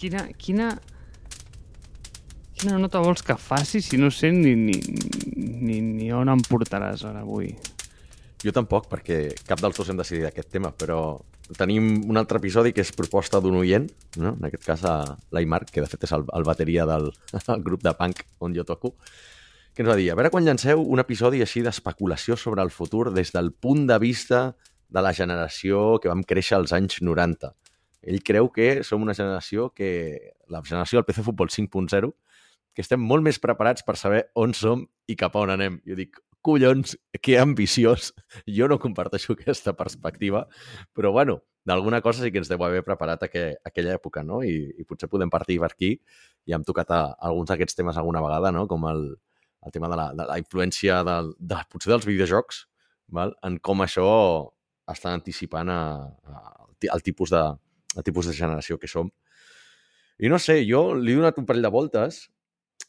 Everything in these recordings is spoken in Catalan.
Quina, quina, quina nota vols que faci si no sé ni, ni, ni, ni on em portaràs ara avui? Jo tampoc, perquè cap dels dos hem decidit aquest tema, però tenim un altre episodi que és proposta d'un oient, no? en aquest cas l'Aimar, que de fet és el, el bateria del el grup de punk on jo toco, que ens va dir, a veure quan llanceu un episodi així d'especulació sobre el futur des del punt de vista de la generació que vam créixer als anys 90. Ell creu que som una generació que, la generació del PC Futbol 5.0, que estem molt més preparats per saber on som i cap a on anem. Jo dic, collons, que ambiciós. Jo no comparteixo aquesta perspectiva, però bueno, d'alguna cosa sí que ens deu haver preparat aqu aquella època, no? I, I potser podem partir per aquí. Ja hem tocat a, a alguns d'aquests temes alguna vegada, no? Com el, el tema de la, de la influència del, de, potser dels videojocs, val? en com això està anticipant a, a, el, tipus de, el tipus de generació que som. I no sé, jo li he donat un parell de voltes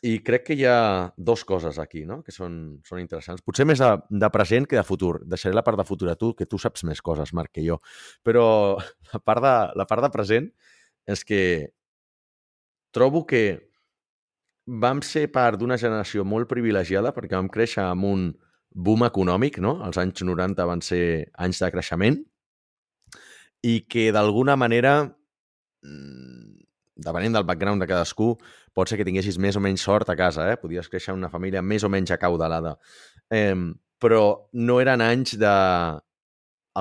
i crec que hi ha dues coses aquí, no?, que són, són interessants. Potser més de, de present que de futur. Deixaré la part de futur a tu, que tu saps més coses, Marc, que jo. Però la part de, la part de present és que trobo que vam ser part d'una generació molt privilegiada perquè vam créixer amb un boom econòmic, no? Els anys 90 van ser anys de creixement i que d'alguna manera mm, depenent del background de cadascú, pot ser que tinguessis més o menys sort a casa, eh? Podies créixer en una família més o menys acaudalada. Eh, però no eren anys de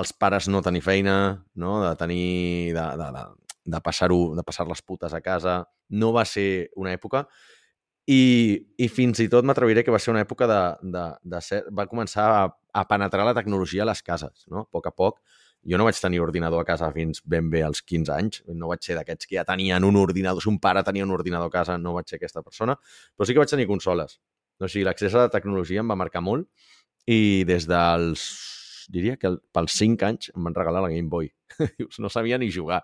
els pares no tenir feina, no? de tenir... de, de, de, de passar-ho, de passar les putes a casa. No va ser una època i, i fins i tot m'atreviré que va ser una època de, de, de ser, va començar a, a penetrar la tecnologia a les cases, no? A poc a poc jo no vaig tenir ordinador a casa fins ben bé als 15 anys, no vaig ser d'aquests que ja tenien un ordinador, si un pare tenia un ordinador a casa, no vaig ser aquesta persona, però sí que vaig tenir consoles. O sigui, l'accés a la tecnologia em va marcar molt i des dels, diria que pels 5 anys em van regalar la Game Boy. no sabia ni jugar.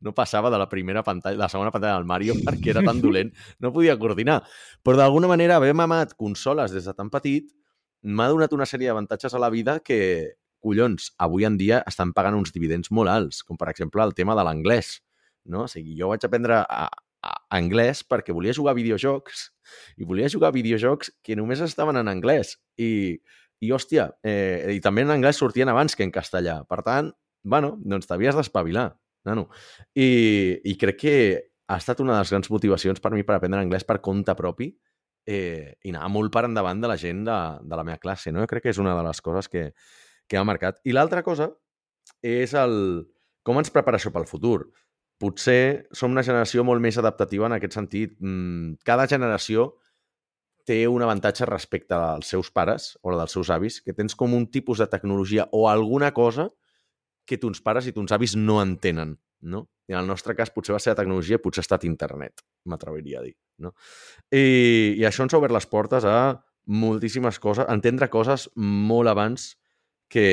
No passava de la primera pantalla, de la segona pantalla del Mario perquè era tan dolent, no podia coordinar. Però d'alguna manera haver mamat consoles des de tan petit m'ha donat una sèrie d'avantatges a la vida que, collons, avui en dia estan pagant uns dividends molt alts, com per exemple el tema de l'anglès. No? O sigui, jo vaig aprendre a, a anglès perquè volia jugar a videojocs i volia jugar a videojocs que només estaven en anglès. I, i hòstia, eh, i també en anglès sortien abans que en castellà. Per tant, bueno, doncs t'havies d'espavilar, nano. I, I crec que ha estat una de les grans motivacions per mi per aprendre anglès per compte propi eh, i anar molt per endavant de la gent de, de la meva classe. No? Jo crec que és una de les coses que, que ha marcat. I l'altra cosa és el com ens prepara això pel futur. Potser som una generació molt més adaptativa en aquest sentit. Mm, cada generació té un avantatge respecte als seus pares o dels seus avis, que tens com un tipus de tecnologia o alguna cosa que tons pares i tons avis no entenen, no? I en el nostre cas potser va ser la tecnologia, potser ha estat internet, m'atreviria a dir, no? I, I això ens ha obert les portes a moltíssimes coses, entendre coses molt abans que,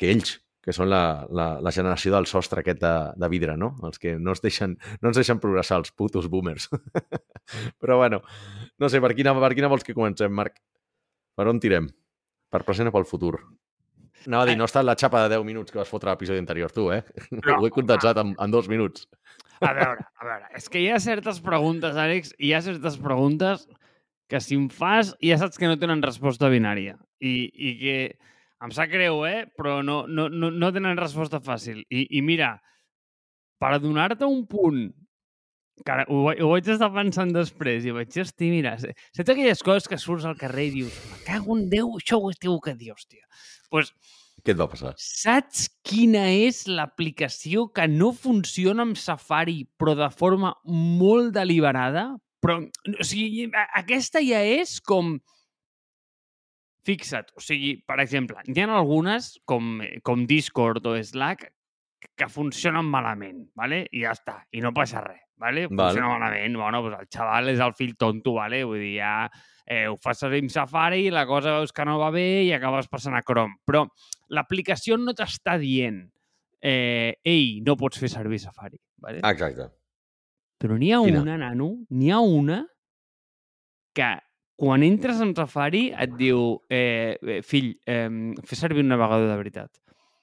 que ells, que són la, la, la generació del sostre aquest de, de vidre, no? Els que no, es deixen, no ens deixen progressar, els putos boomers. Però bueno, no sé, per quina, per quina vols que comencem, Marc? Per on tirem? Per present o pel futur? Anava a dir, no ha estat la xapa de 10 minuts que vas fotre a l'episodi anterior, tu, eh? No, Ho he condensat en, en dos minuts. A veure, a veure, és que hi ha certes preguntes, Àlex, hi ha certes preguntes que si em fas ja saps que no tenen resposta binària i, i que em sap greu, eh? Però no, no, no, no tenen resposta fàcil. I, i mira, per donar-te un punt que ara, ho, ho vaig estar pensant després i vaig dir, mira, saps aquelles coses que surts al carrer i dius, me cago en Déu, això ho esteu que dir, hòstia. Pues, Què et va passar? Saps quina és l'aplicació que no funciona amb Safari, però de forma molt deliberada? Però, o sigui, aquesta ja és com Fixa't, o sigui, per exemple, hi ha algunes, com, com Discord o Slack, que funcionen malament, ¿vale? i ja està, i no passa res. ¿vale? Funciona vale. malament, bueno, pues el xaval és el fill tonto, ¿vale? vull dir, ja eh, ho fas servir amb Safari, la cosa veus que no va bé i acabes passant a Chrome. Però l'aplicació no t'està dient eh, ei, no pots fer servir Safari. ¿vale? Exacte. Però n'hi ha Quina? una, nano, n'hi ha una que quan entres en Safari et diu, eh, fill, eh, fes servir un navegador de veritat.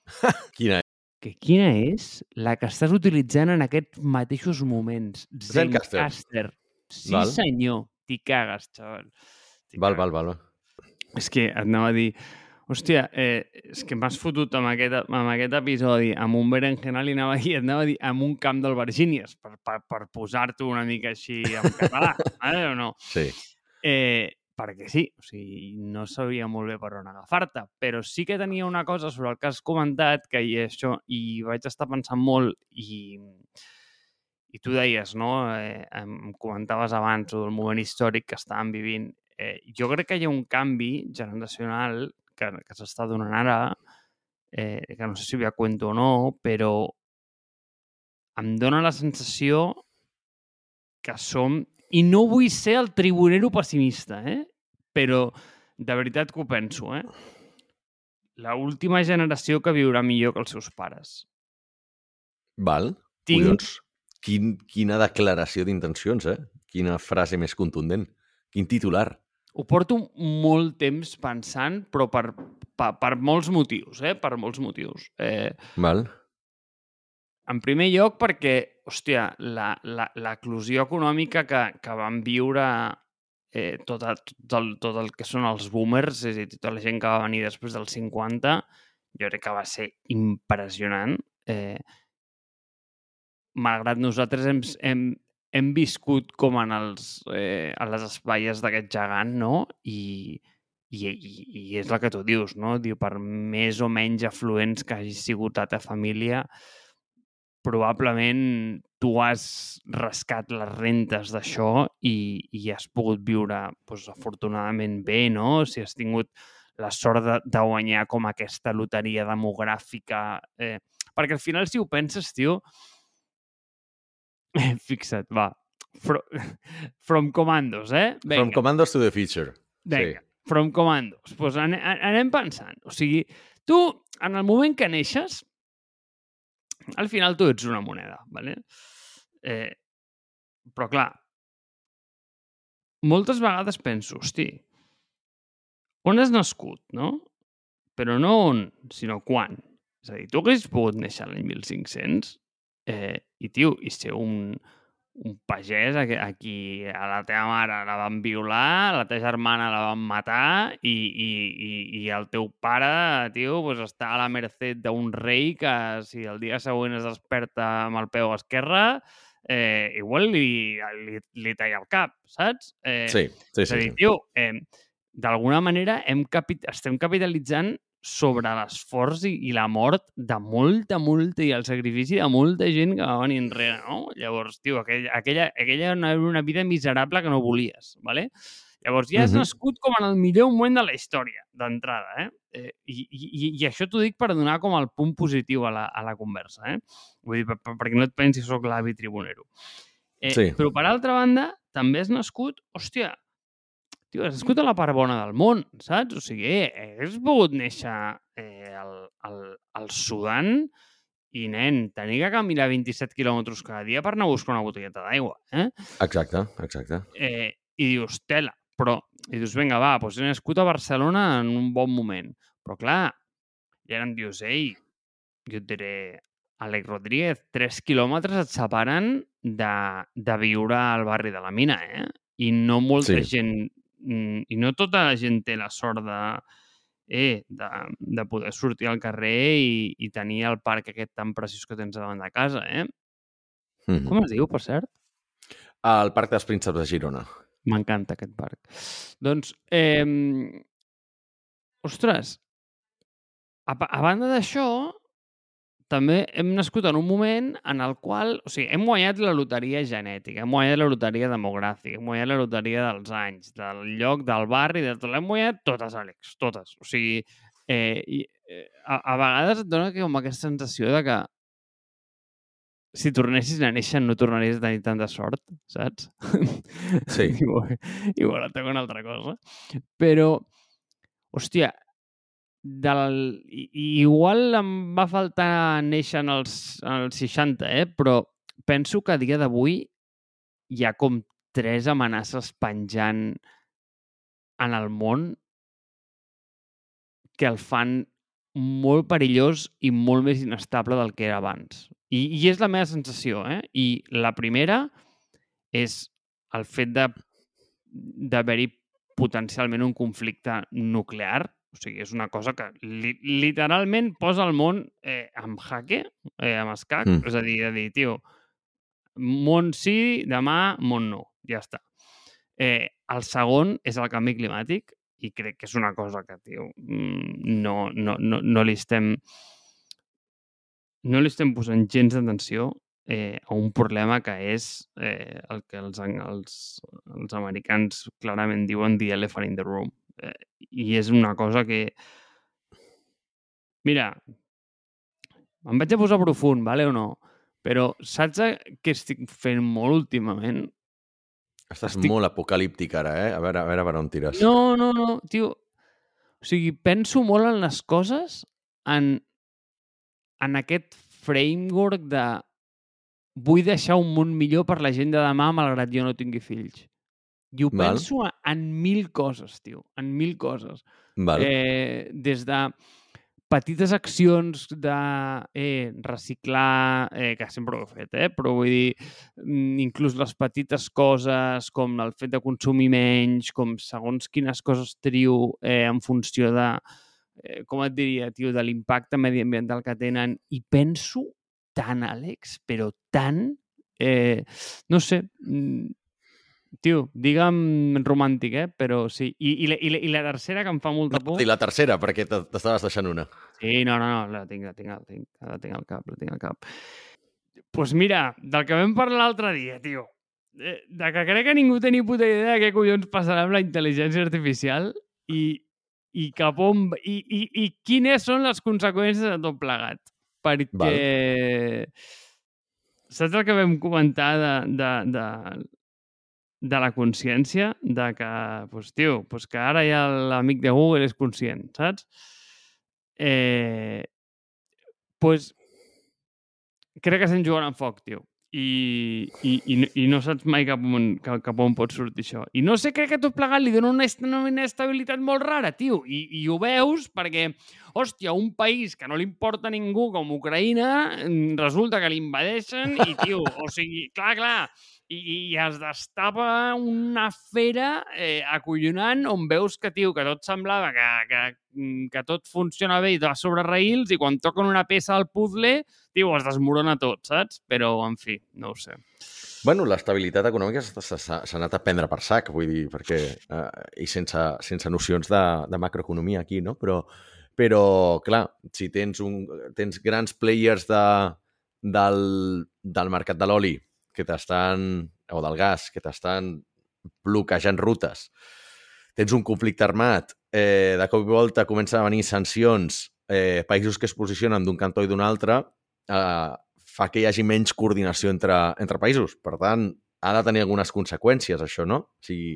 Quina que quina és la que estàs utilitzant en aquests mateixos moments. Zencaster. Zencaster. Sí, Val. senyor. T'hi cagues, xaval. T'hi Val, cagues. val, val. És que et anava a dir, hòstia, eh, és que m'has fotut amb aquest, amb aquest episodi amb un berenjenal i anava et anava a dir amb un camp del Virgínies, per, per, per posar-t'ho una mica així en català, vale, o no? Sí. Eh, perquè sí, o sigui, no sabia molt bé per on agafar-te, però sí que tenia una cosa sobre el que has comentat, que i això, i vaig estar pensant molt, i, i tu deies, no?, eh, em comentaves abans el moment històric que estàvem vivint. Eh, jo crec que hi ha un canvi generacional que, que s'està donant ara, eh, que no sé si ve a cuento o no, però em dóna la sensació que som... I no vull ser el tribunero pessimista, eh? però de veritat que ho penso, eh? La última generació que viurà millor que els seus pares. Val. Tinc- Collons, quin, quina declaració d'intencions, eh? Quina frase més contundent. Quin titular. Ho porto molt temps pensant, però per, per, per molts motius, eh? Per molts motius. Eh, Val. En primer lloc, perquè, hòstia, l'eclusió econòmica que, que van viure eh, tot, a- tot, el, tot el que són els boomers, és a dir, tota la gent que va venir després dels 50, jo crec que va ser impressionant. Eh, malgrat nosaltres hem, hem, hem viscut com en els, eh, a les espatlles d'aquest gegant, no? I, i, i, I és el que tu dius, no? Diu, per més o menys afluents que hagi sigut la teva família, probablement tu has rascat les rentes d'això i, i has pogut viure doncs, afortunadament bé, no? Si has tingut la sort de, de guanyar com aquesta loteria demogràfica. Eh, perquè al final, si ho penses, tio, fixa't, va, Fro from Commandos, eh? Vinga. From Commandos to the Future. Vinga, from commandos. Pues ane anem pensant. O sigui, tu, en el moment que neixes, al final tu ets una moneda, ¿vale? Eh, però clar, moltes vegades penso, hosti, on has nascut, no? Però no on, sinó quan. És a dir, tu haguessis pogut néixer l'any 1500 eh, i, tio, i ser un, un pagès a qui- a qui a la teva mare la van violar, la teva germana la van matar i, i, i, i el teu pare, tio, pues està a la merced d'un rei que si el dia següent es desperta amb el peu esquerre, eh, igual li, li, li talla el cap, saps? Eh, Sí, sí, és a sí. dir, sí. tio, eh, d'alguna manera hem capit estem capitalitzant sobre l'esforç i, i la mort de molta, molta i el sacrifici de molta gent que va venir enrere, no? Llavors, tio, aquell, aquella, aquella era una, una vida miserable que no volies, ¿vale? Llavors, ja has Mhm. nascut com en el millor moment de la història, d'entrada, eh? eh i, i, i- això t'ho dic per donar com el punt positiu a la, a la conversa, eh? Vull dir, per, per, perquè no et pensis que sóc l'avi tribunero. Eh, Sí. Però, per altra banda, també has nascut, hòstia, tio, has nascut a la part bona del món, saps? O sigui, eh, hagués pogut néixer eh, al, al, al Sudan i, nen, tenir que caminar 27 quilòmetres cada dia per anar a buscar una botelleta d'aigua, eh? Exacte, exacte. eh? I dius, tela, però... I dius, vinga, va, doncs he nascut a Barcelona en un bon moment. Però, clar, i ara em dius, ei, jo et diré, Àlex Rodríguez, 3 quilòmetres et separen de, de viure al barri de la Mina, eh? I no molta Sí. gent... mm, I no tota la gent té la sort de, eh, de, de poder sortir al carrer i, i tenir el parc aquest tan preciós que tens davant de casa, eh? Mhm. Com es diu, per cert? Al Parc dels Prínceps de Girona. M'encanta aquest parc. Doncs, eh, ostres, a, a banda d'això, també hem nascut en un moment en el qual, o sigui, hem guanyat la loteria genètica, hem guanyat la loteria demogràfica, hem guanyat la loteria dels anys, del lloc, del barri, de tot. L'hem guanyat totes, Àlex, totes. O sigui, eh, i, eh, a, a vegades et dona com aquesta sensació de que si tornessis a néixer no tornaries a tenir tanta sort, saps? Sí. igual, igual et toca una altra cosa. Però, hòstia, del, i, igual em va faltar néixer en els, en els 60, eh? però penso que a dia d'avui hi ha com tres amenaces penjant en el món que el fan molt perillós i molt més inestable del que era abans. I, i és la meva sensació, eh? I la primera és el fet de d'haver-hi potencialment un conflicte nuclear. O sigui, és una cosa que li, literalment posa el món eh, amb jaque, eh, amb escac. Mm. És a dir, a dir, tio, món sí, demà món no. Ja està. Eh, el segon és el canvi climàtic i crec que és una cosa que, tio, mm, no, no, no, no li estem no li estem posant gens d'atenció eh, a un problema que és eh, el que els, els, els americans clarament diuen the elephant in the room. Eh, I és una cosa que... Mira, em vaig a posar profund, vale o no? Però saps què estic fent molt últimament? Estàs estic... molt apocalíptic ara, eh? A veure, a veure per on tires. No, no, no, tio. O sigui, penso molt en les coses en, en aquest framework de vull deixar un món millor per la gent de demà malgrat jo no tingui fills. I ho Val. penso en mil coses, tio, en mil coses. Val. Eh, des de petites accions de eh, reciclar, eh, que sempre ho he fet, eh? però vull dir, mm, inclús les petites coses com el fet de consumir menys, com segons quines coses trio eh, en funció de, eh, com et diria, tio, de l'impacte mediambiental que tenen. I penso tant, Àlex, però tant, eh, no sé, mm, Tio, digue'm romàntic, eh? Però sí. I, i, la, i, la, I la tercera, que em fa molta por... I la tercera, perquè t'estaves deixant una. Sí, no, no, no, la tinc, la tinc, la tinc, la tinc al cap, la tinc al cap. Doncs pues mira, del que vam parlar l'altre dia, tio, eh, de que crec que ningú tenia puta idea de què collons passarà amb la intel·ligència artificial i, i cap on... I, i, I quines són les conseqüències de tot plegat. Perquè... Val. Saps el que vam comentar de, de, de de la consciència de que, pues, tio, pues que ara ja l'amic de Google és conscient, saps? Eh, pues, crec que estem jugant amb foc, tio. I, i, i, i no saps mai cap on, cap, cap on pot sortir això. I no sé, crec que tot plegat li dona una, una estabilitat molt rara, tio. I, I ho veus perquè, hòstia, un país que no li importa a ningú com Ucraïna, resulta que l'invadeixen i, tio, o sigui, clar, clar, i, i es destapa una fera eh, acollonant on veus que, tio, que tot semblava que, que, mm, que tot funciona bé i va sobre raïls i quan toquen una peça al puzzle, tio, es desmorona tot, saps? Però, en fi, no ho sé. Bueno, l'estabilitat econòmica s'ha anat a prendre per sac, vull dir, perquè... Eh, I sense, sense nocions de, de macroeconomia aquí, no? Però, però clar, si tens, un, tens grans players de, del, del mercat de l'oli que t'estan, o del gas, que t'estan bloquejant rutes, tens un conflicte armat, eh, de cop i volta comencen a venir sancions, eh, països que es posicionen d'un cantó i d'un altre, eh, fa que hi hagi menys coordinació entre, entre països. Per tant, ha de tenir algunes conseqüències, això, no? O sigui,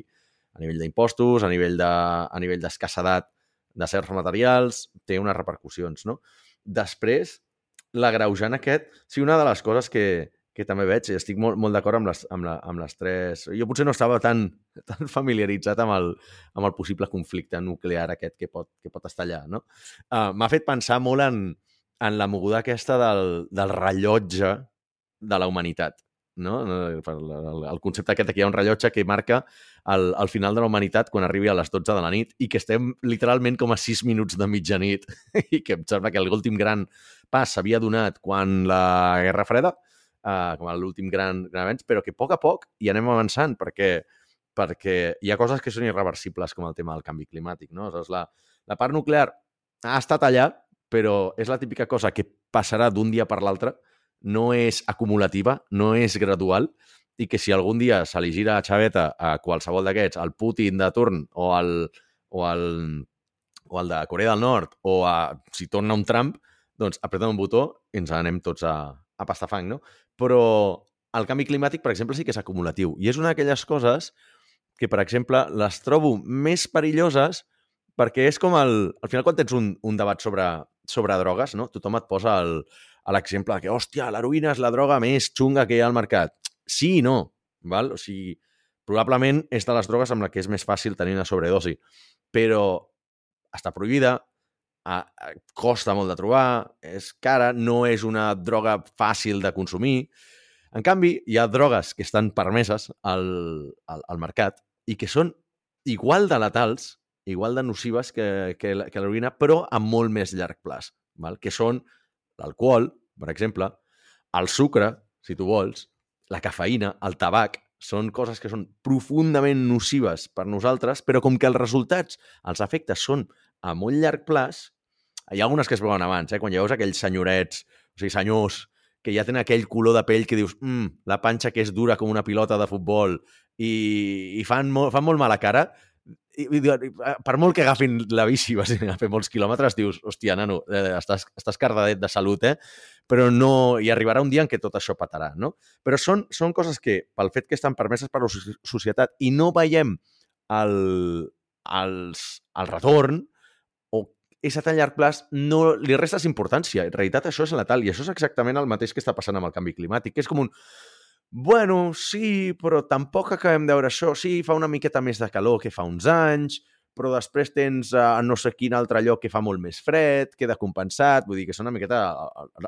a nivell d'impostos, a nivell d'escassedat de, de certs materials, té unes repercussions, no? Després, l'agreujant aquest, sí, una de les coses que, que també veig, i estic molt, molt d'acord amb, les, amb, la, amb les tres... Jo potser no estava tan, tan familiaritzat amb el, amb el possible conflicte nuclear aquest que pot, que pot estar allà, no? Uh, M'ha fet pensar molt en, en la moguda aquesta del, del rellotge de la humanitat, no? El, el, concepte aquest que hi ha un rellotge que marca el, el final de la humanitat quan arribi a les 12 de la nit i que estem literalment com a 6 minuts de mitjanit i que em sembla que l'últim gran pas s'havia donat quan la Guerra Freda uh, com l'últim gran, gran avenç, però que a poc a poc hi anem avançant perquè, perquè hi ha coses que són irreversibles com el tema del canvi climàtic. No? Aleshores, la, la part nuclear ha estat allà, però és la típica cosa que passarà d'un dia per l'altre, no és acumulativa, no és gradual, i que si algun dia se li gira a xaveta a qualsevol d'aquests, al Putin de turn o al, o al, o al de Corea del Nord, o a, si torna un Trump, doncs apretem un botó i ens anem tots a, a pastafang, no? Però el canvi climàtic, per exemple, sí que és acumulatiu. I és una d'aquelles coses que, per exemple, les trobo més perilloses perquè és com el... Al final, quan tens un, un debat sobre, sobre drogues, no? tothom et posa l'exemple que, hòstia, l'heroïna és la droga més xunga que hi ha al mercat. Sí i no, val? O sigui, probablement és de les drogues amb la que és més fàcil tenir una sobredosi, però està prohibida, a, costa molt de trobar, és cara, no és una droga fàcil de consumir. En canvi, hi ha drogues que estan permeses al, al, al mercat i que són igual de letals, igual de nocives que, que, que l'heroïna, però a molt més llarg plaç, val? que són l'alcohol, per exemple, el sucre, si tu vols, la cafeïna, el tabac, són coses que són profundament nocives per nosaltres, però com que els resultats, els efectes són a molt llarg plaç, hi ha algunes que es veuen abans, eh? quan veus aquells senyorets, o sigui, senyors, que ja tenen aquell color de pell que dius, mm, la panxa que és dura com una pilota de futbol i, i fan, molt, fan molt mala cara, i, i, per molt que agafin la bici vas a fer molts quilòmetres, dius, hòstia, nano, eh, estàs, estàs cardadet de salut, eh? Però no... I arribarà un dia en què tot això patarà, no? Però són, són coses que, pel fet que estan permeses per la societat i no veiem el, els, el retorn, és a tan llarg plaç, no li restes importància. En realitat, això és letal, i això és exactament el mateix que està passant amb el canvi climàtic, que és com un Bueno, sí, però tampoc acabem de veure això. Sí, fa una miqueta més de calor que fa uns anys, però després tens a no sé quin altre lloc que fa molt més fred, queda compensat. Vull dir que són una miqueta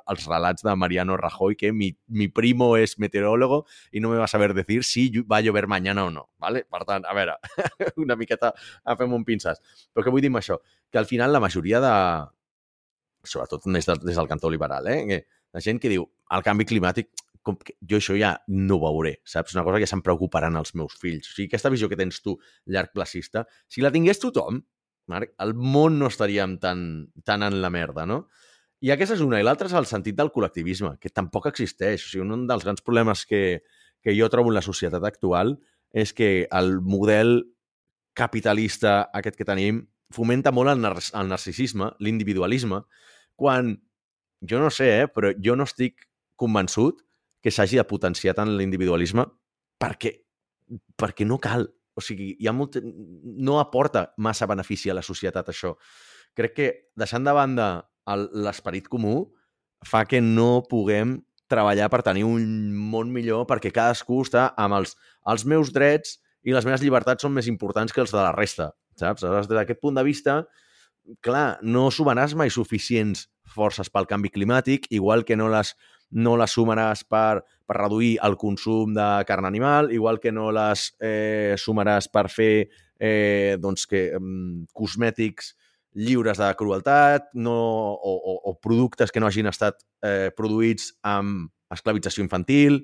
els relats de Mariano Rajoy, que mi, mi primo és meteorólogo i no me va saber decir si va llover mañana o no. ¿vale? Per tant, a veure, una miqueta fem un pinces. Però què vull dir amb això? Que al final la majoria de... Sobretot des, de, des del cantó liberal, eh? la gent que diu el canvi climàtic com que jo això ja no ho veuré, saps? Una cosa que se'm preocuparan els meus fills. O sigui, aquesta visió que tens tu, llarg placista, si la tingués tothom, Marc, el món no estaríem tan, tan en la merda, no? I aquesta és una. I l'altra és el sentit del col·lectivisme, que tampoc existeix. O sigui, un dels grans problemes que, que jo trobo en la societat actual és que el model capitalista aquest que tenim fomenta molt el, nar el narcisisme, l'individualisme, quan, jo no sé, eh, però jo no estic convençut que s'hagi de potenciar tant l'individualisme perquè, perquè no cal. O sigui, hi ha molt... no aporta massa benefici a la societat, això. Crec que, deixant de banda l'esperit comú, fa que no puguem treballar per tenir un món millor perquè cadascú està amb els, els meus drets i les meves llibertats són més importants que els de la resta, saps? Aleshores, des d'aquest punt de vista, clar, no sumaràs mai suficients forces pel canvi climàtic, igual que no les no les sumaràs per, per reduir el consum de carn animal, igual que no les eh, sumaràs per fer eh, doncs que, um, cosmètics lliures de crueltat no, o, o, o productes que no hagin estat eh, produïts amb esclavització infantil.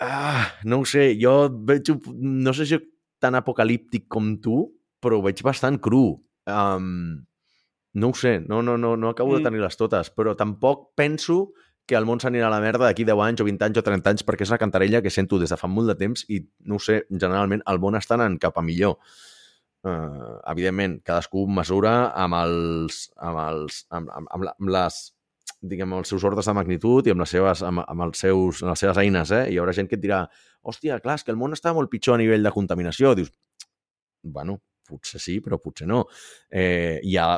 Ah, no ho sé, jo veig, no sé si tan apocalíptic com tu, però ho veig bastant cru. Um, no ho sé, no, no, no, no acabo mm. de tenir-les totes, però tampoc penso que el món s'anirà a la merda d'aquí 10 anys o 20 anys o 30 anys perquè és una cantarella que sento des de fa molt de temps i, no sé, generalment el món està anant cap a millor. Uh, evidentment, cadascú mesura amb els, amb, els, amb, amb, amb, amb les diguem, els seus ordres de magnitud i amb les seves, amb, amb els seus, amb les seves eines, eh? Hi haurà gent que et dirà, hòstia, clar, és que el món està molt pitjor a nivell de contaminació. Dius, bueno, potser sí, però potser no. Eh, i ha,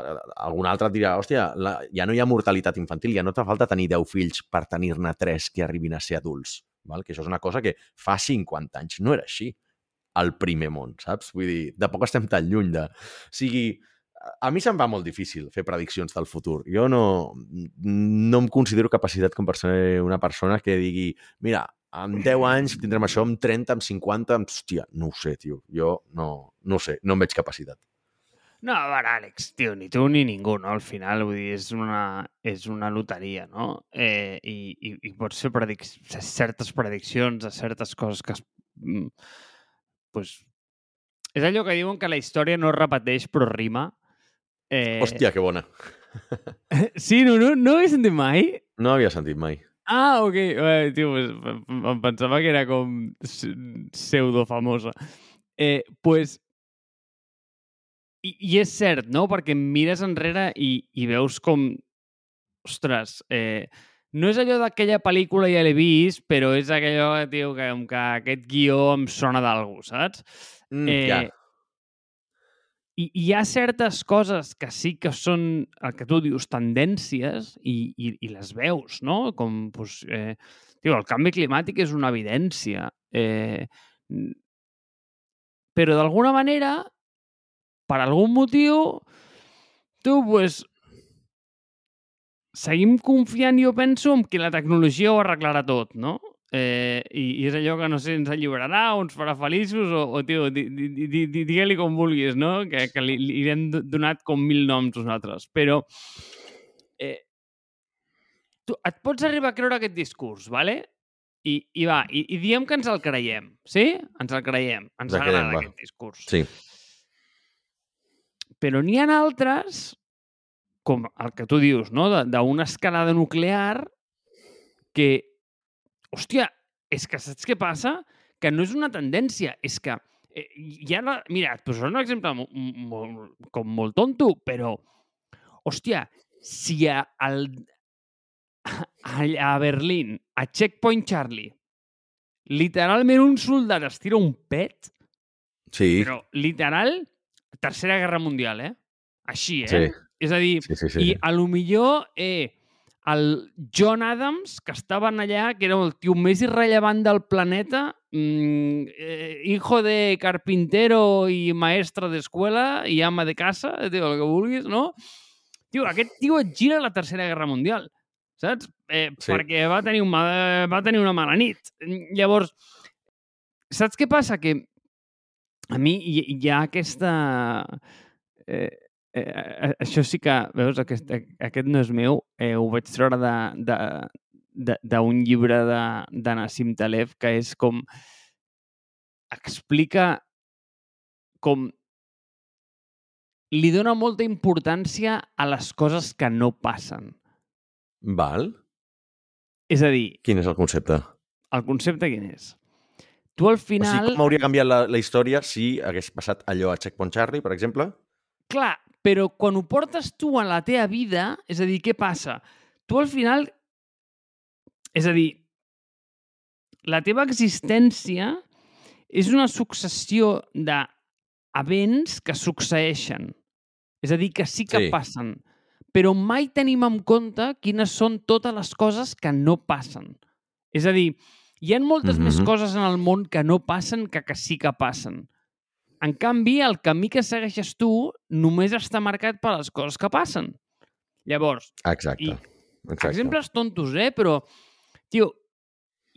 algun altre et dirà, hòstia, la, ja no hi ha mortalitat infantil, ja no te falta tenir 10 fills per tenir-ne 3 que arribin a ser adults. Val? Que això és una cosa que fa 50 anys no era així al primer món, saps? Vull dir, de poc estem tan lluny de... O sigui, a mi se'm va molt difícil fer prediccions del futur. Jo no, no em considero capacitat com per ser una persona que digui mira, amb 10 anys tindrem això, amb 30, amb 50, amb... Hòstia, no ho sé, tio. Jo no, no sé, no em veig capacitat. No, a veure, Àlex, tio, ni tu ni ningú, no? Al final, vull dir, és una, és una loteria, no? Eh, i, i, I pots fer predic certes prediccions de certes coses que es... Mm, pues, és allò que diuen que la història no es repeteix però rima. Eh... Hòstia, que bona. sí, no, no, no ho he sentit mai? No havia sentit mai. Ah, ok. Eh, tio, pues, em pensava que era com pseudo famosa. Eh, pues, i, I és cert, no? Perquè mires enrere i, i veus com... Ostres, eh, no és allò d'aquella pel·lícula ja l'he vist, però és allò, tio, que, que aquest guió em sona d'algú, saps? Mm, eh, ja. I, hi ha certes coses que sí que són el que tu dius tendències i, i, i les veus, no? Com, doncs, eh, tio, el canvi climàtic és una evidència. Eh, però d'alguna manera, per algun motiu, tu, pues, seguim confiant, jo penso, en que la tecnologia ho arreglarà tot, no? Eh, i, I és allò que no sé, ens alliberarà o ens farà feliços o, o tio, di, di, di, di, digue-li com vulguis, no? Que, que li, li hem donat com mil noms nosaltres. Però eh, tu et pots arribar a creure aquest discurs, vale? I, i va, i, i diem que ens el creiem, sí? Ens el creiem, ens agrada va. aquest discurs. Sí. Però n'hi ha altres, com el que tu dius, no? D'una escalada nuclear que, hòstia, és que saps què passa? Que no és una tendència, és que eh, ha la... Mira, et posaré un exemple mo- molt, com molt tonto, però, hòstia, si a, al, a, a Berlín, a Checkpoint Charlie, literalment un soldat es tira un pet, Sí, però literal, Tercera Guerra Mundial, eh? Així, eh? Sí. És a dir, sí, sí. sí. i a lo millor eh, el John Adams, que estaven allà, que era el tio més irrellevant del planeta, mm, eh, hijo de carpintero i maestre d'escuela i ama de casa, tio, el que vulguis, no? Tio, aquest tio et gira la Tercera Guerra Mundial, saps? Eh, Sí. Perquè va tenir, un va tenir una mala nit. Llavors, saps què passa? Que a mi hi, hi ha aquesta... Eh, eh, això sí que, veus, aquest, aquest no és meu, eh, ho vaig treure d'un llibre de, de Nassim Taleb, que és com... explica com li dona molta importància a les coses que no passen. Val. És a dir, Quin és el concepte? el concepte quin és? Tu al O sigui, final... com hauria canviat la, la història si hagués passat allò a Checkpoint Charlie, per exemple? Clar, però quan ho portes tu a la teva vida, és a dir, què passa? Tu al final... És a dir, la teva existència és una successió d'events que succeeixen. És a dir, que sí que Sí. passen. Però mai tenim en compte quines són totes les coses que no passen. És a dir, hi ha moltes més Mhm. coses en el món que no passen que que sí que passen. En canvi, el camí que segueixes tu només està marcat per les coses que passen. Llavors, Exacte. I- Exacte. exemples tontos, eh? Però, tio,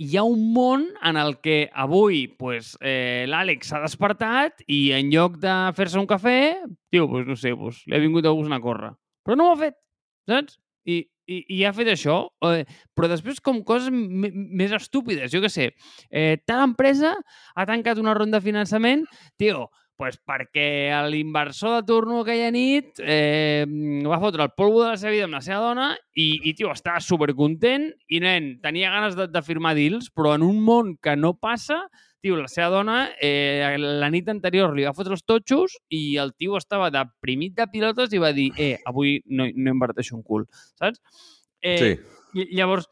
hi ha un món en el que avui pues, eh, l'Àlex s'ha despertat i en lloc de fer-se un cafè, tio, pues, no sé, pues, li ha vingut a gust anar a córrer. Però no ho ha fet, saps? I, i, i ha fet això. Eh, però després com coses més estúpides. Jo què sé, eh, tal empresa ha tancat una ronda de finançament, tio, pues perquè l'inversor de turno aquella nit eh, va fotre el polvo de la seva vida amb la seva dona i, i tio, estava supercontent i, nen, tenia ganes de, de firmar deals, però en un món que no passa, tio, la seva dona eh, la nit anterior li va fotre els totxos i el tio estava deprimit de pilotes i va dir, eh, avui no, no inverteixo un cul, saps? Eh, Sí. i- Llavors,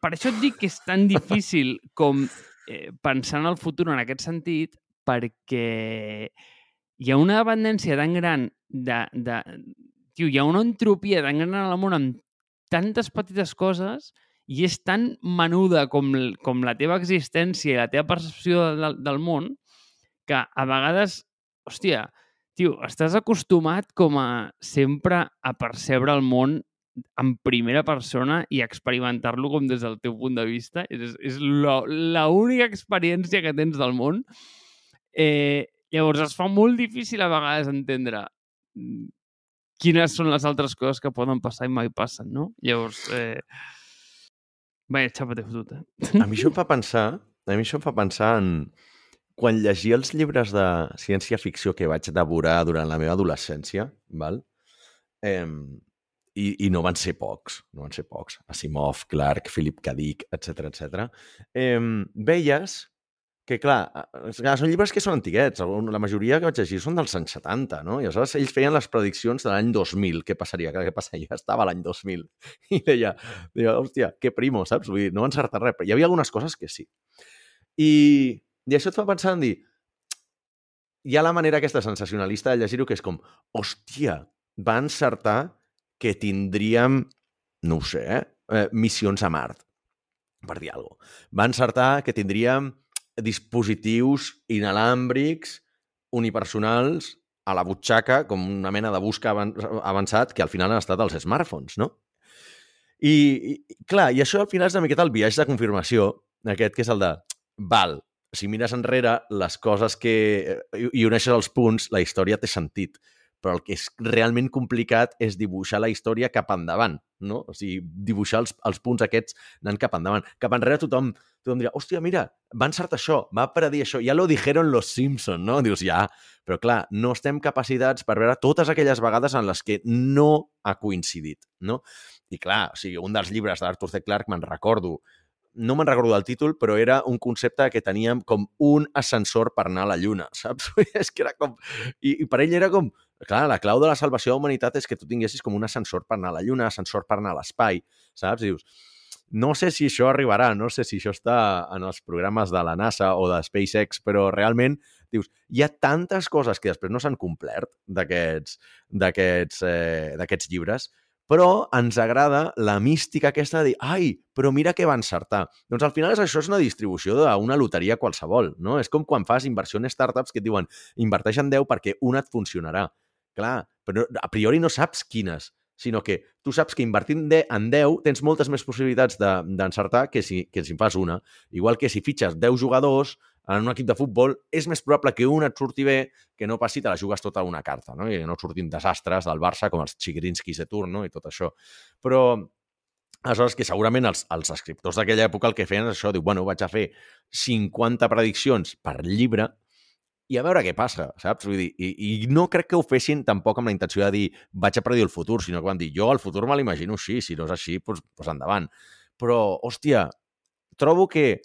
per això et dic que és tan difícil com eh, pensar en el futur en aquest sentit, perquè hi ha una dependència tan gran de, de... Tio, hi ha una entropia tan gran en el món amb tantes petites coses i és tan menuda com, com la teva existència i la teva percepció del, del món que a vegades, hòstia, tio, estàs acostumat com a sempre a percebre el món en primera persona i experimentar-lo com des del teu punt de vista. És, és l'única experiència que tens del món. Eh, llavors es fa molt difícil a vegades entendre mm, quines són les altres coses que poden passar i mai passen, no? Llavors, eh... Vaja, xapa-te fotut, eh? A mi això em fa pensar, a mi això em fa pensar en quan llegia els llibres de ciència-ficció que vaig devorar durant la meva adolescència, val? Eh, i, i no van ser pocs, no van ser pocs. Asimov, Clark, Philip K. Dick, etc etc. Eh, veies que, clar, eh, clar, són llibres que són antiguets. La majoria que vaig llegir són dels anys 70, no? I aleshores ells feien les prediccions de l'any 2000. Què passaria? Clar, què passaria? Estava l'any 2000. I deia, deia, hòstia, que primo, saps? Vull dir, no va encertar res, però hi havia algunes coses que sí. I, i això et fa pensar en dir, hi ha la manera aquesta sensacionalista de llegir-ho que és com, hòstia, va encertar que tindríem, no ho sé, eh, missions a Mart, per dir alguna cosa. Va encertar que tindríem dispositius inalàmbrics unipersonals a la butxaca com una mena de busca avançat que al final han estat els smartphones, no? I, i clar, i això al final és una miqueta el viatge de confirmació, aquest que és el de, val, si mires enrere, les coses que... i, uneixes els punts, la història té sentit però el que és realment complicat és dibuixar la història cap endavant, no? O sigui, dibuixar els, els punts aquests anant cap endavant. Cap enrere tothom, tothom dirà, hòstia, mira, va encertar això, va predir això, ja lo dijeron los Simpson, no? Dius, ja, però clar, no estem capacitats per veure totes aquelles vegades en les que no ha coincidit, no? I clar, o sigui, un dels llibres d'Arthur C. Clarke, me'n recordo, no me'n recordo del títol, però era un concepte que teníem com un ascensor per anar a la Lluna, saps? és que era com... I, I per ell era com... Clar, la clau de la salvació de la humanitat és que tu tinguessis com un ascensor per anar a la Lluna, ascensor per anar a l'espai, saps? Dius, no sé si això arribarà, no sé si això està en els programes de la NASA o de SpaceX, però realment dius, hi ha tantes coses que després no s'han complert d'aquests eh, llibres però ens agrada la mística aquesta de dir, ai, però mira què va encertar. Doncs al final això és una distribució d'una loteria qualsevol, no? És com quan fas inversió en startups que et diuen inverteix en 10 perquè una et funcionarà. Clar, però a priori no saps quines, sinó que tu saps que invertint en 10 tens moltes més possibilitats d'encertar de, que, si, que si en fas una. Igual que si fitxes 10 jugadors, en un equip de futbol, és més probable que un et surti bé que no passi te la jugues tota una carta, no? i no surtin desastres del Barça com els Chigrinskis de turno i tot això. Però Aleshores, que segurament els, els escriptors d'aquella època el que feien és això, diu, bueno, vaig a fer 50 prediccions per llibre i a veure què passa, saps? Vull dir, i, i no crec que ho fessin tampoc amb la intenció de dir vaig a predir el futur, sinó que van dir jo el futur me l'imagino així, si no és així, doncs, doncs endavant. Però, hòstia, trobo que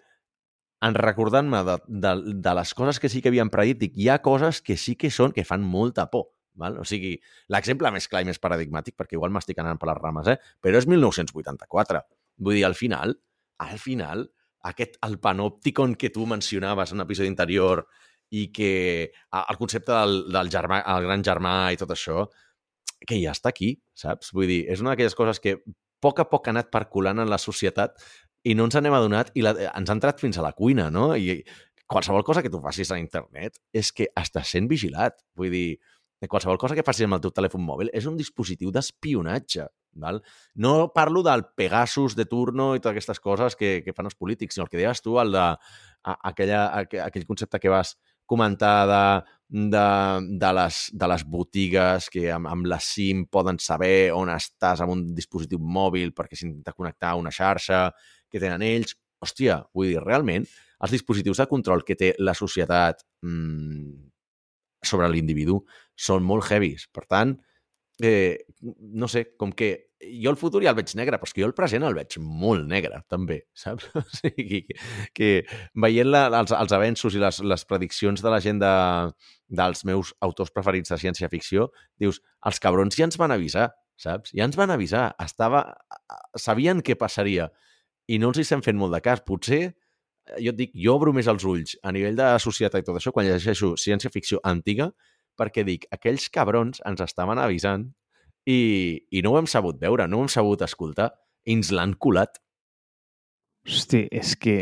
en recordant-me de, de, de les coses que sí que havien predit, dic, hi ha coses que sí que són que fan molta por. Val? O sigui, l'exemple més clar i més paradigmàtic, perquè igual m'estic anant per les rames, eh? però és 1984. Vull dir, al final, al final, aquest, el panòpticon que tu mencionaves en un episodi anterior i que el concepte del, del germà, el gran germà i tot això, que ja està aquí, saps? Vull dir, és una d'aquelles coses que a poc a poc ha anat perculant en la societat i no ens n'hem adonat i la, ens ha entrat fins a la cuina, no? I qualsevol cosa que tu facis a internet és que estàs sent vigilat. Vull dir, qualsevol cosa que facis amb el teu telèfon mòbil és un dispositiu d'espionatge. Val? No parlo del Pegasus de turno i totes aquestes coses que, que fan els polítics, sinó el que deies tu, el de, a, aquella, aquell, aquell concepte que vas comentar de, de, de, les, de les botigues que amb, amb la SIM poden saber on estàs amb un dispositiu mòbil perquè s'intenta connectar a una xarxa, que tenen ells. Hòstia, vull dir, realment, els dispositius de control que té la societat mmm, sobre l'individu són molt heavies. Per tant, no sé, com que jo el futur ja el veig negre, però és que jo el present el veig molt negre, també, saps? O sigui, que, que veient la, els, els avenços i les, les prediccions de la gent de, dels meus autors preferits de ciència-ficció, dius, els cabrons ja ens van avisar, saps? Ja ens van avisar. Estava... Sabien què passaria i no els hi estem fent molt de cas. Potser, eh, jo et dic, jo obro més els ulls a nivell de societat i tot això quan llegeixo ciència-ficció antiga perquè dic, aquells cabrons ens estaven avisant i, i no ho hem sabut veure, no ho hem sabut escoltar i ens l'han colat. Hosti, és que...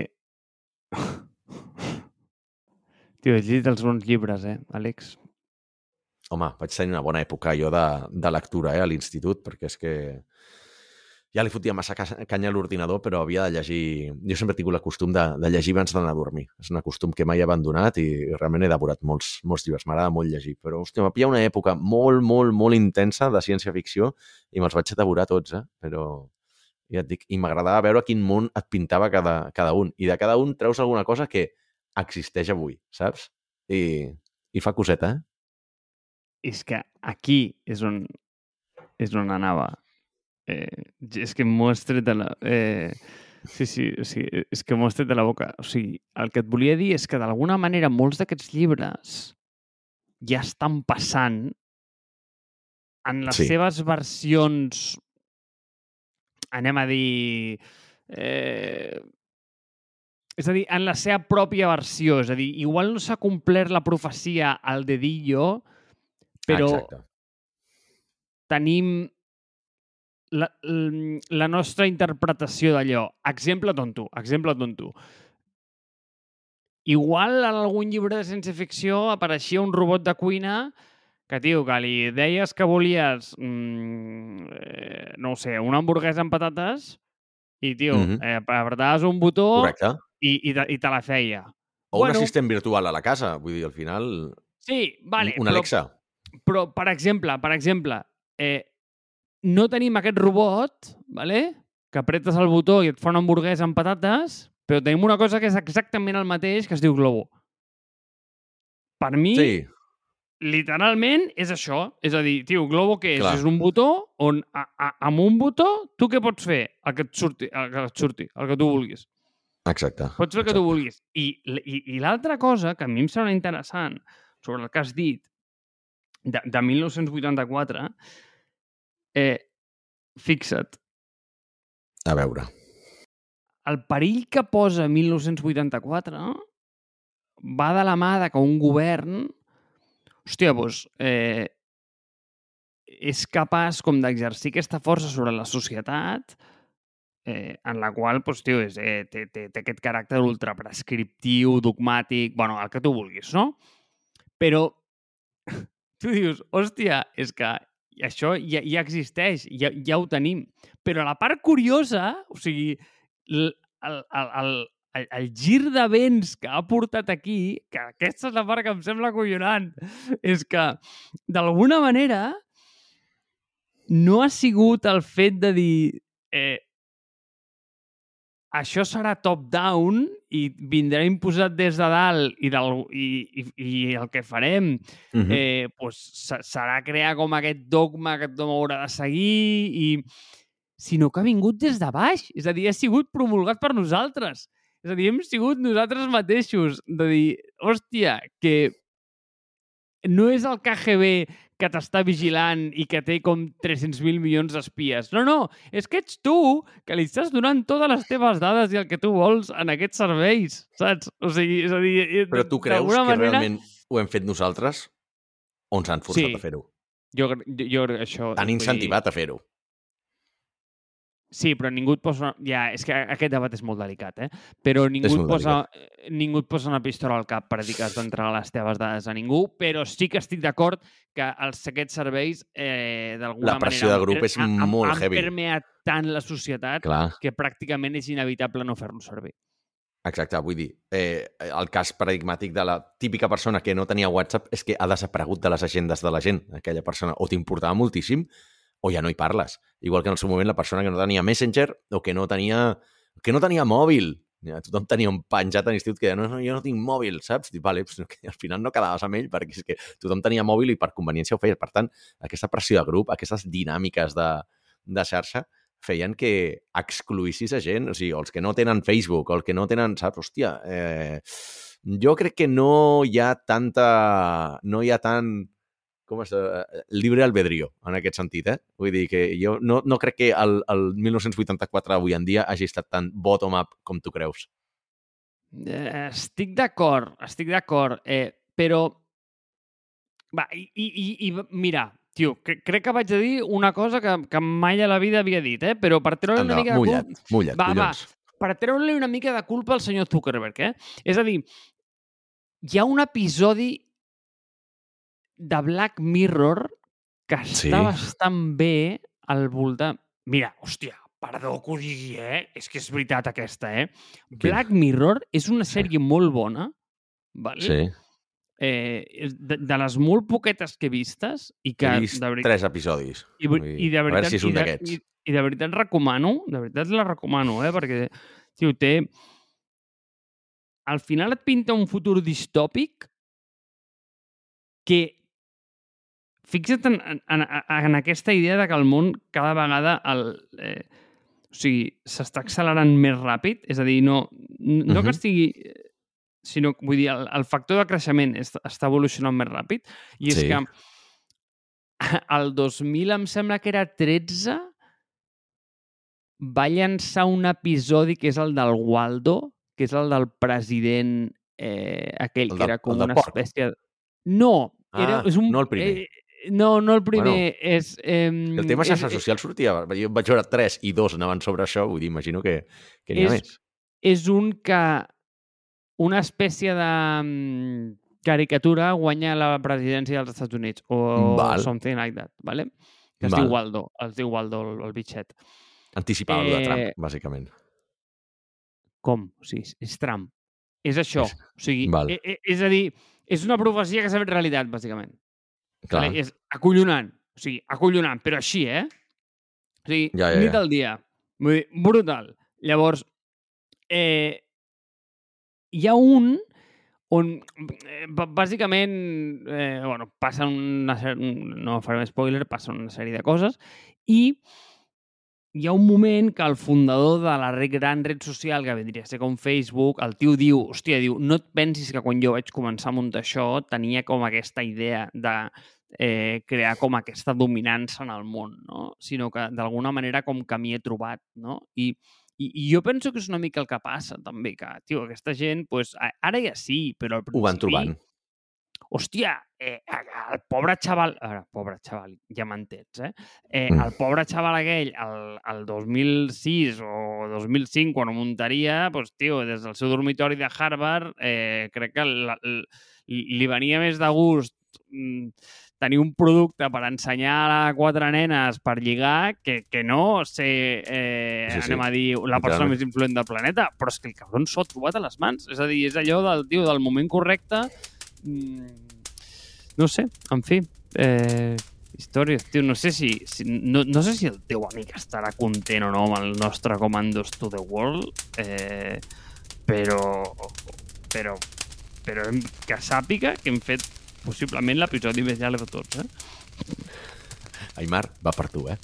Tio, he llegit els bons llibres, eh, Àlex? Home, vaig tenir una bona època jo de, de lectura eh, a l'institut, perquè és que ja li fotia massa canya a l'ordinador, però havia de llegir... Jo sempre he tingut el costum de, de llegir abans d'anar a dormir. És un costum que mai he abandonat i realment he devorat molts, molts llibres. M'agrada molt llegir. Però, hòstia, m'ha una època molt, molt, molt intensa de ciència-ficció i me'ls vaig devorar tots, eh? Però ja et dic, i m'agradava veure quin món et pintava cada, cada un. I de cada un treus alguna cosa que existeix avui, saps? I, i fa coseta, eh? És que aquí és on, és on anava Eh, és que m'ho has tret de la... Eh, sí, sí, o sigui, és que m'ho has tret de la boca. O sigui, el que et volia dir és que d'alguna manera molts d'aquests llibres ja estan passant en les sí. seves versions, anem a dir... Eh, és a dir, en la seva pròpia versió. És a dir, igual no s'ha complert la profecia al dedillo, però Exacte. tenim la, la nostra interpretació d'allò. Exemple tonto, exemple tonto. Igual en algun llibre de ciència-ficció apareixia un robot de cuina que, tio, que li deies que volies, mm, eh, no ho sé, una hamburguesa amb patates i, tio, mm. -hmm. eh, apretaves un botó Correcte. i, i, te, i te la feia. O Bueno. un assistent virtual a la casa. Vull dir, al final, Sí, vale, un però, Alexa. però, per exemple, per exemple, eh, no tenim aquest robot, vale? que apretes el botó i et fa una hamburguesa amb patates, però tenim una cosa que és exactament el mateix, que es diu Globo. Per mi, Sí, literalment, és això. És a dir, tio, Globo què és? Clar. És un botó on a, a, amb un botó tu què pots fer? El que et surti, el que et surti, el que tu vulguis. exacte. Pots fer el que tu vulguis. I, i, i l'altra cosa que a mi em sembla interessant sobre el que has dit de, de 1984, eh, fixa't, A veure. el perill que posa 1984 va de la mà de que un govern hòstia, doncs, eh, és capaç com d'exercir aquesta força sobre la societat eh, en la qual, doncs, tio, és, eh, té, té, té aquest caràcter ultraprescriptiu, dogmàtic, bueno, el que tu vulguis, no? Però tu dius, hòstia, és que això ja, ja existeix, ja, ja ho tenim. Però la part curiosa, o sigui, el, el, el, el, el gir de vents que ha portat aquí, que aquesta és la part que em sembla acollonant, és que, d'alguna manera, no ha sigut el fet de dir eh, això serà top-down i vindrà imposat des de dalt i, del, i, i, i el que farem Mm -hmm. eh, pues, se- serà crear com aquest dogma que tothom haurà de seguir, i... sinó que ha vingut des de baix. És a dir, ha sigut promulgat per nosaltres. És a dir, hem sigut nosaltres mateixos. De dir, hòstia, que no és el KGB que t'està vigilant i que té com 300.000 milions d'espies. No, no, és que ets tu que li estàs donant totes les teves dades i el que tu vols en aquests serveis, saps? O sigui, és a dir... Però tu creus que manera... realment ho hem fet nosaltres o ens han forçat Sí. a fer-ho? Jo, jo, jo això... T'han vull dir- incentivat a fer-ho. Sí, però ningú et posa... Ja, és que aquest debat és molt delicat, eh? Però ningú, et posa, eh, ningú et posa una pistola al cap per dir que has d'entregar les teves dades a ningú, però sí que estic d'acord que els, aquests serveis, eh, d'alguna La pressió manera... de grup és han- han- molt han heavy. permeat tant la societat Clar, que pràcticament és inevitable no fer-lo servir. exacte. Vull dir, eh, el cas paradigmàtic de la típica persona que no tenia WhatsApp és que ha desaparegut de les agendes de la gent. Aquella persona o t'importava moltíssim o ja no hi parles. Igual que en el seu moment la persona que no tenia Messenger o que no tenia, que no tenia mòbil. Ja, tothom tenia un penjat a l'institut que deia, no, no, jo no tinc mòbil, saps? Dic, vale, pues, que al final no quedaves amb ell perquè és que tothom tenia mòbil i per conveniència ho feies. Per tant, aquesta pressió de grup, aquestes dinàmiques de, de xarxa, feien que excluïssis a gent, o sigui, els que no tenen Facebook, els que no tenen, saps? Hòstia, eh, jo crec que no hi ha tanta... no hi ha tant com és, eh, libre albedrío en aquest sentit, eh? Vull dir que jo no, no crec que el, el 1984 avui en dia hagi estat tan bottom-up com tu creus. Eh, estic d'acord, estic d'acord, eh, però... Va, i, i, i, mira, tio, cre crec que vaig a dir una cosa que, que mai a la vida havia dit, eh? però per treure una Endavant, mica de mulla't, culpa... mulla't, Va, va, collons. per treure-li una mica de culpa al senyor Zuckerberg, eh? És a dir, hi ha un episodi de Black Mirror que està Sí. bastant bé al voltant... Mira, hòstia, perdó que ho digui, eh? És que és veritat aquesta, eh? Black Mirror és una sèrie molt bona, vale? Sí, eh, de, de les molt poquetes que he vistes i que he vist de veritat, tres episodis. i, i de a veure veritat, si és un d'aquests. i, i de veritat recomano, de veritat la recomano, eh, perquè tio, té al final et pinta un futur distòpic que fixa't en, en, en, en aquesta idea de que el món cada vegada el, eh, o sigui, s'està accelerant més ràpid, és a dir, no, no uh -huh. que estigui sinó, vull dir, el, el factor de creixement est, està evolucionant més ràpid i és Sí. que el 2000 em sembla que era 13 va llançar un episodi que és el del Waldo, que és el del president eh, aquell El que del- era com una porc. espècie... de- No, era, Ah, és un, no el primer. Eh, no, no el primer. és, eh, El tema xarxes socials sortia... Jo vaig veure tres i dos anaven sobre això, vull dir, imagino que, que n'hi ha És- més. és un que una espècie de... mm, caricatura guanya la presidència dels Estats Units o Val. something like that, ¿vale? Que es Val. diu Waldo, es diu Waldo el, el bitxet. Anticipava eh... de Eh, Trump, bàsicament. Com? O sigui, és- és Trump. És això. És- O sigui, Val. e, e, és a dir, és una profecia que s'ha fet realitat, bàsicament. Clar. Vale? És acollonant. O sigui, acollonant, però així, eh? O sigui, Ja, ja, nit ja. al dia. Vull dir, brutal. Llavors, eh, hi ha un on, eh, bàsicament, eh, bueno, passen una sèrie, no farem spoiler, passen una sèrie de coses, i hi ha un moment que el fundador de la gran red social, que vendria a ser com Facebook, el tio diu, hòstia, diu, no et pensis que quan jo vaig començar a muntar això tenia com aquesta idea de eh, crear com aquesta dominança en el món, no? sinó que d'alguna manera com que m'hi he trobat. No? I, i, I jo penso que és una mica el que passa també, que tio, aquesta gent, pues, ara ja sí, però al Ho van principi trobant. Hòstia, eh, el pobre xaval... A veure, pobre xaval, ja m'entens, eh? eh Mm. el pobre xaval aquell, el, el 2006 o 2005, quan ho muntaria, doncs, tio, des del seu dormitori de Harvard, eh, crec que la, la, li venia més de gust mm, tenir un producte per ensenyar a quatre nenes per lligar que, que no ser, eh, Sí, sí. anem a dir, la persona més influent del planeta. Però és que el cabron s'ho ha trobat a les mans. És a dir, és allò del, tio, del moment correcte Mm, no sé, en fi, eh, històries, tio, no sé si, si no, no sé si el teu amic estarà content o no amb el nostre Commandos to the World, eh, però, però, però que sàpiga que hem fet possiblement l'episodi més llarg de tots, eh? Aimar, va per tu, eh?